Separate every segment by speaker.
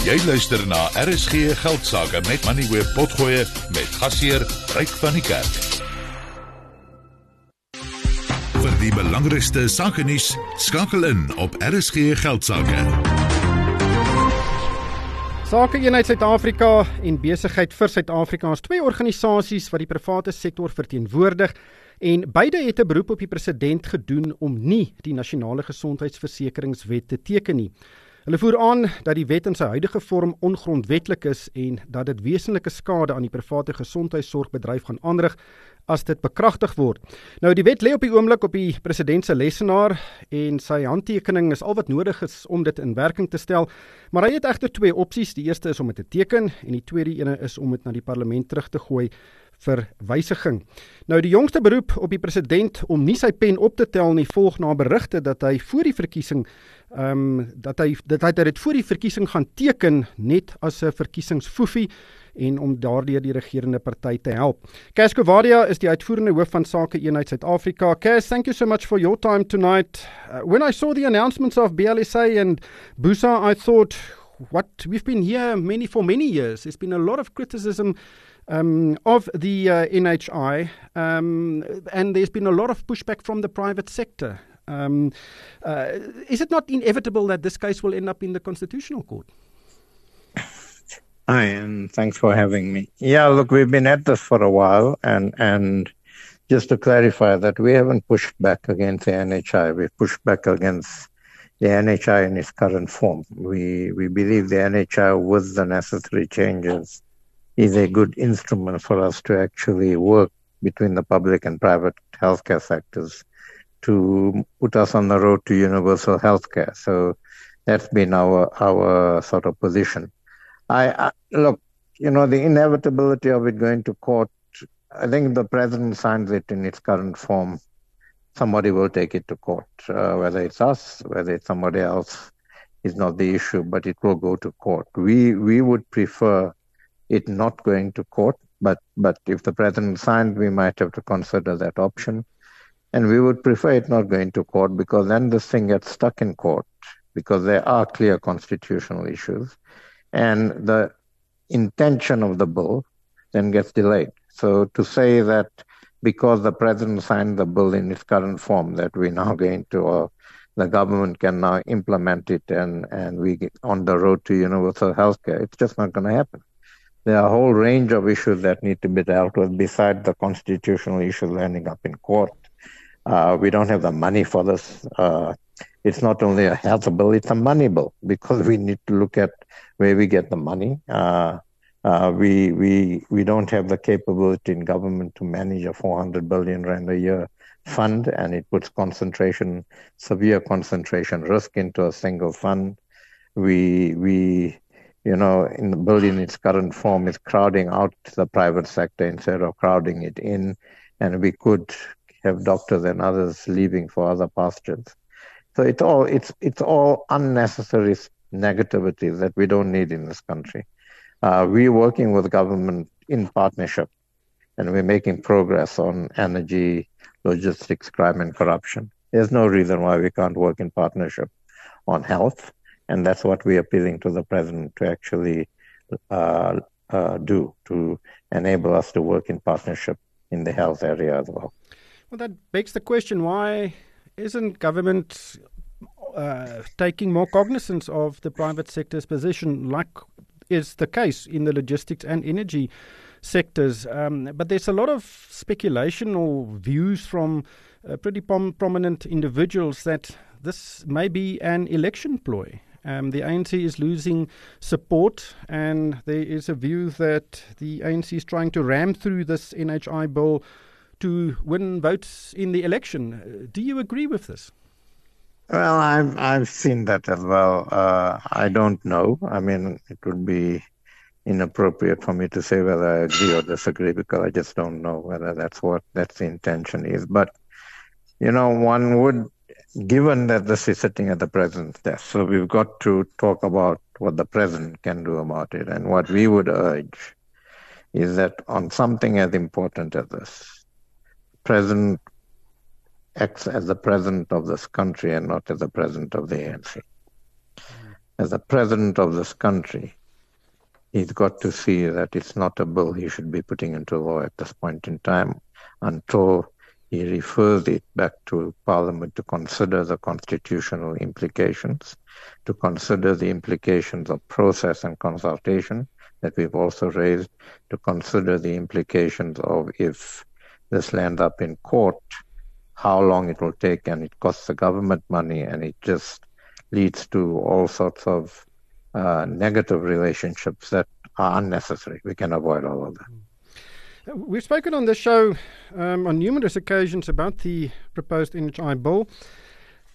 Speaker 1: Jy luister na RSG Geldsaake met Money Web Potgoe met gasheer Ryk van die Kerk. Vir die belangrikste sake nuus skakel in op RSG Geldsaake.
Speaker 2: Sake Eenheid Suid-Afrika en Besigheid vir Suid-Afrika is twee organisasies wat die private sektor verteenwoordig en beide het 'n beroep op die president gedoen om nie die nasionale gesondheidsversekeringswet te teken nie. Hulle voer aan dat die wet in sy huidige vorm ongrondwetlik is en dat dit wesenlike skade aan die private gesondheidsorgbedryf gaan aanrig as dit bekragtig word. Nou die wet lê op die oomblik op die president se lesenaar en sy handtekening is al wat nodig is om dit in werking te stel. Maar hy het egter twee opsies. Die eerste is om dit te teken en die tweede ene is om dit na die parlement terug te gooi vir wysiging. Nou die jongste beroep op die president om nie sy pen op te tel nie volg na berigte dat hy voor die verkiesing ehm um, dat hy dat hy dit voor die verkiesing gaan teken net as 'n verkiesingsfoefie en om daardeur die regerende party te help. Cash Kovadia is die uitvoerende hoof van Sake Eenheid Suid-Afrika. Cash, thank you so much for your time tonight. Uh, when I saw the announcements of BLSA and Busa, I thought what we've been here many for many years. There's been a lot of criticism um, of the uh, NHI, um, and there's been a lot of pushback from the private sector. Um, uh, is it not inevitable that this case will end up in the Constitutional Court?
Speaker 3: Hi, and thanks for having me. Yeah, look, we've been at this for a while, and and just to clarify that we haven't pushed back against the NHI. We've pushed back against the NHI in its current form. We we believe the NHI, with the necessary changes, is a good instrument for us to actually work between the public and private healthcare sectors to put us on the road to universal healthcare. So that's been our our sort of position. I, I look, you know, the inevitability of it going to court. I think the president signs it in its current form. Somebody will take it to court, uh, whether it's us, whether it's somebody else, is not the issue, but it will go to court. We we would prefer it not going to court, but but if the president signed, we might have to consider that option. And we would prefer it not going to court because then this thing gets stuck in court because there are clear constitutional issues. And the intention of the bill then gets delayed. So to say that because the president signed the bill in its current form, that we're now going to, uh, the government can now implement it and, and we get on the road to universal health care, it's just not going to happen. There are a whole range of issues that need to be dealt with besides the constitutional issues ending up in court. Uh, we don't have the money for this. Uh, it's not only a health bill, it's a money bill because we need to look at where we get the money. Uh, uh, we we we don't have the capability in government to manage a 400 billion rand a year fund, and it puts concentration, severe concentration risk into a single fund. We we you know in the bill in its current form is crowding out the private sector instead of crowding it in, and we could have doctors and others leaving for other pastures. So it's all it's it's all unnecessary negativity that we don't need in this country. Uh, we're working with government in partnership, and we're making progress on energy, logistics, crime, and corruption. There's no reason why we can't work in partnership on health, and that's what we're appealing to the president to actually uh, uh, do to enable us to work in partnership in the health area as well.
Speaker 2: Well, that begs the question: Why isn't government uh, taking more cognizance of the private sector's position, like is the case in the logistics and energy sectors? Um, but there's a lot of speculation or views from uh, pretty prom- prominent individuals that this may be an election ploy. Um, the ANC is losing support, and there is a view that the ANC is trying to ram through this NHI bill to win votes in the election. Uh, do you agree with this?
Speaker 3: Well, I've I've seen that as well. Uh, I don't know. I mean, it would be inappropriate for me to say whether I agree or disagree because I just don't know whether that's what that's the intention is. But you know, one would, given that this is sitting at the president's desk, so we've got to talk about what the president can do about it, and what we would urge is that on something as important as this, president acts as the president of this country and not as the president of the ANC. as the president of this country, he's got to see that it's not a bill he should be putting into law at this point in time until he refers it back to Parliament to consider the constitutional implications, to consider the implications of process and consultation that we've also raised, to consider the implications of if this lands up in court, how long it will take, and it costs the government money, and it just leads to all sorts of uh, negative relationships that are unnecessary. We can avoid all of that.
Speaker 2: We've spoken on this show um, on numerous occasions about the proposed NHI bill,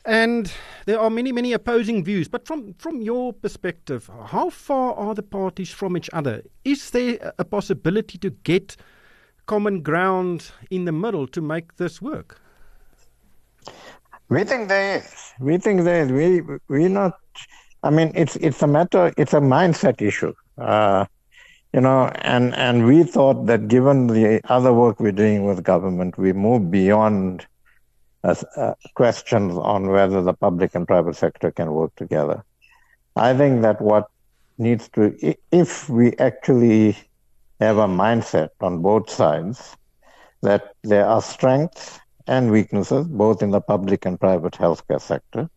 Speaker 2: and there are many, many opposing views. But from, from your perspective, how far are the parties from each other? Is there a possibility to get common ground in the middle to make this work?
Speaker 3: We think there is. We think there is. We we not. I mean, it's it's a matter. It's a mindset issue. Uh, you know, and and we thought that given the other work we're doing with government, we move beyond uh, uh, questions on whether the public and private sector can work together. I think that what needs to, if we actually have a mindset on both sides, that there are strengths and weaknesses, both in the public and private healthcare sector.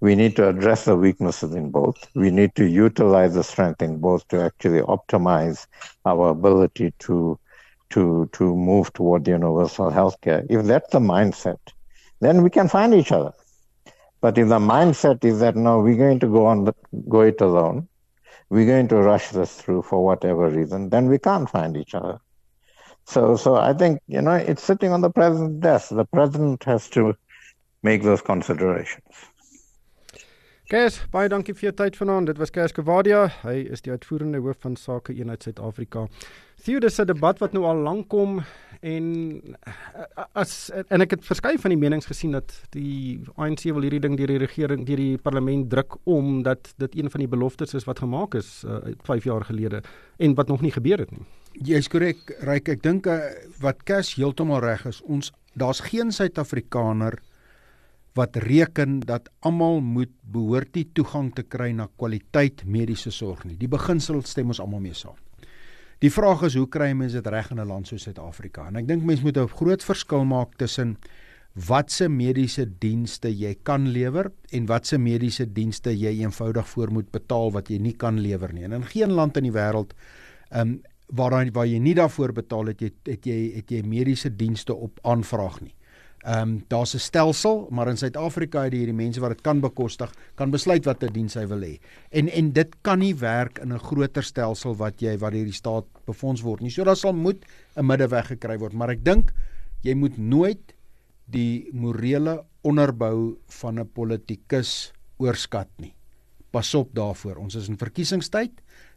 Speaker 3: We need to address the weaknesses in both. We need to utilize the strength in both to actually optimize our ability to to to move toward universal healthcare. If that's the mindset, then we can find each other. But if the mindset is that no, we're going to go on the, go it alone, we're going to rush this through for whatever reason, then we can't find each other. So, so I think you know it's sitting on the president's desk. The president has to make those considerations.
Speaker 2: Kees, baie dankie vir jou tyd vanaand. Dit was Kees Kavadia. Hy is die uitvoerende hoof van Sake Eenheid Suid-Afrika. Theo, dis 'n debat wat nou al lank kom en as en ek het verskeie van die menings gesien dat die ANC wil hierdie ding deur die regering, deur die parlement druk om dat dit een van die beloftes is wat gemaak is uh, eh, 5 jaar gelede en wat nog nie gebeur het nie.
Speaker 4: Jy's korrek, Ryk. Ek dink uh, wat Cash heeltemal reg is. Ons daar's geen Suid-Afrikaner wat reken dat almal moet behoort die toegang te kry na kwaliteit mediese sorg nie. Die beginsel stem ons almal mee saam. Die vraag is hoe kry mense dit reg in 'n land soos Suid-Afrika? En ek dink mense moet 'n groot verskil maak tussen watse mediese dienste jy kan lewer en watse mediese dienste jy eenvoudig voor moet betaal wat jy nie kan lewer nie. En in geen land in die wêreld ehm um, waar waar jy nie daarvoor betaal het jy het jy het jy mediese dienste op aanvraag nie. Ehm um, daar's 'n stelsel, maar in Suid-Afrika het hierdie mense wat dit kan bekostig, kan besluit watter diens hy wil hê. En en dit kan nie werk in 'n groter stelsel wat jy wat hierdie staat befonds word nie. So daar sal moet 'n middeweg gekry word, maar ek dink jy moet nooit die morele onderbou van 'n politikus oorskat nie. Pas op daarvoor. Ons is in verkiesingstyd.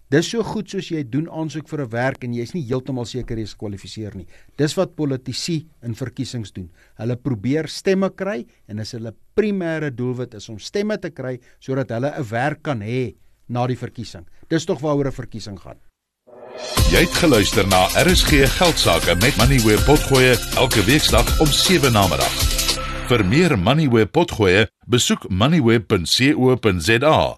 Speaker 4: Dis so goed soos jy doen aansoek vir 'n werk en jy's nie heeltemal seker jy's gekwalifiseer nie. Dis wat politici in verkiesings doen. Hulle probeer stemme kry en as hulle primêre doelwit is om stemme te kry sodat hulle 'n werk kan hê na die verkiesing. Dis tog waaroor 'n verkiesing gaan.
Speaker 1: Jy het geluister na RSG Geldsaake met Money where potgoe elke weeksdag om 7 na middag. Vir meer Money where potgoe, besoek moneyweb.co.za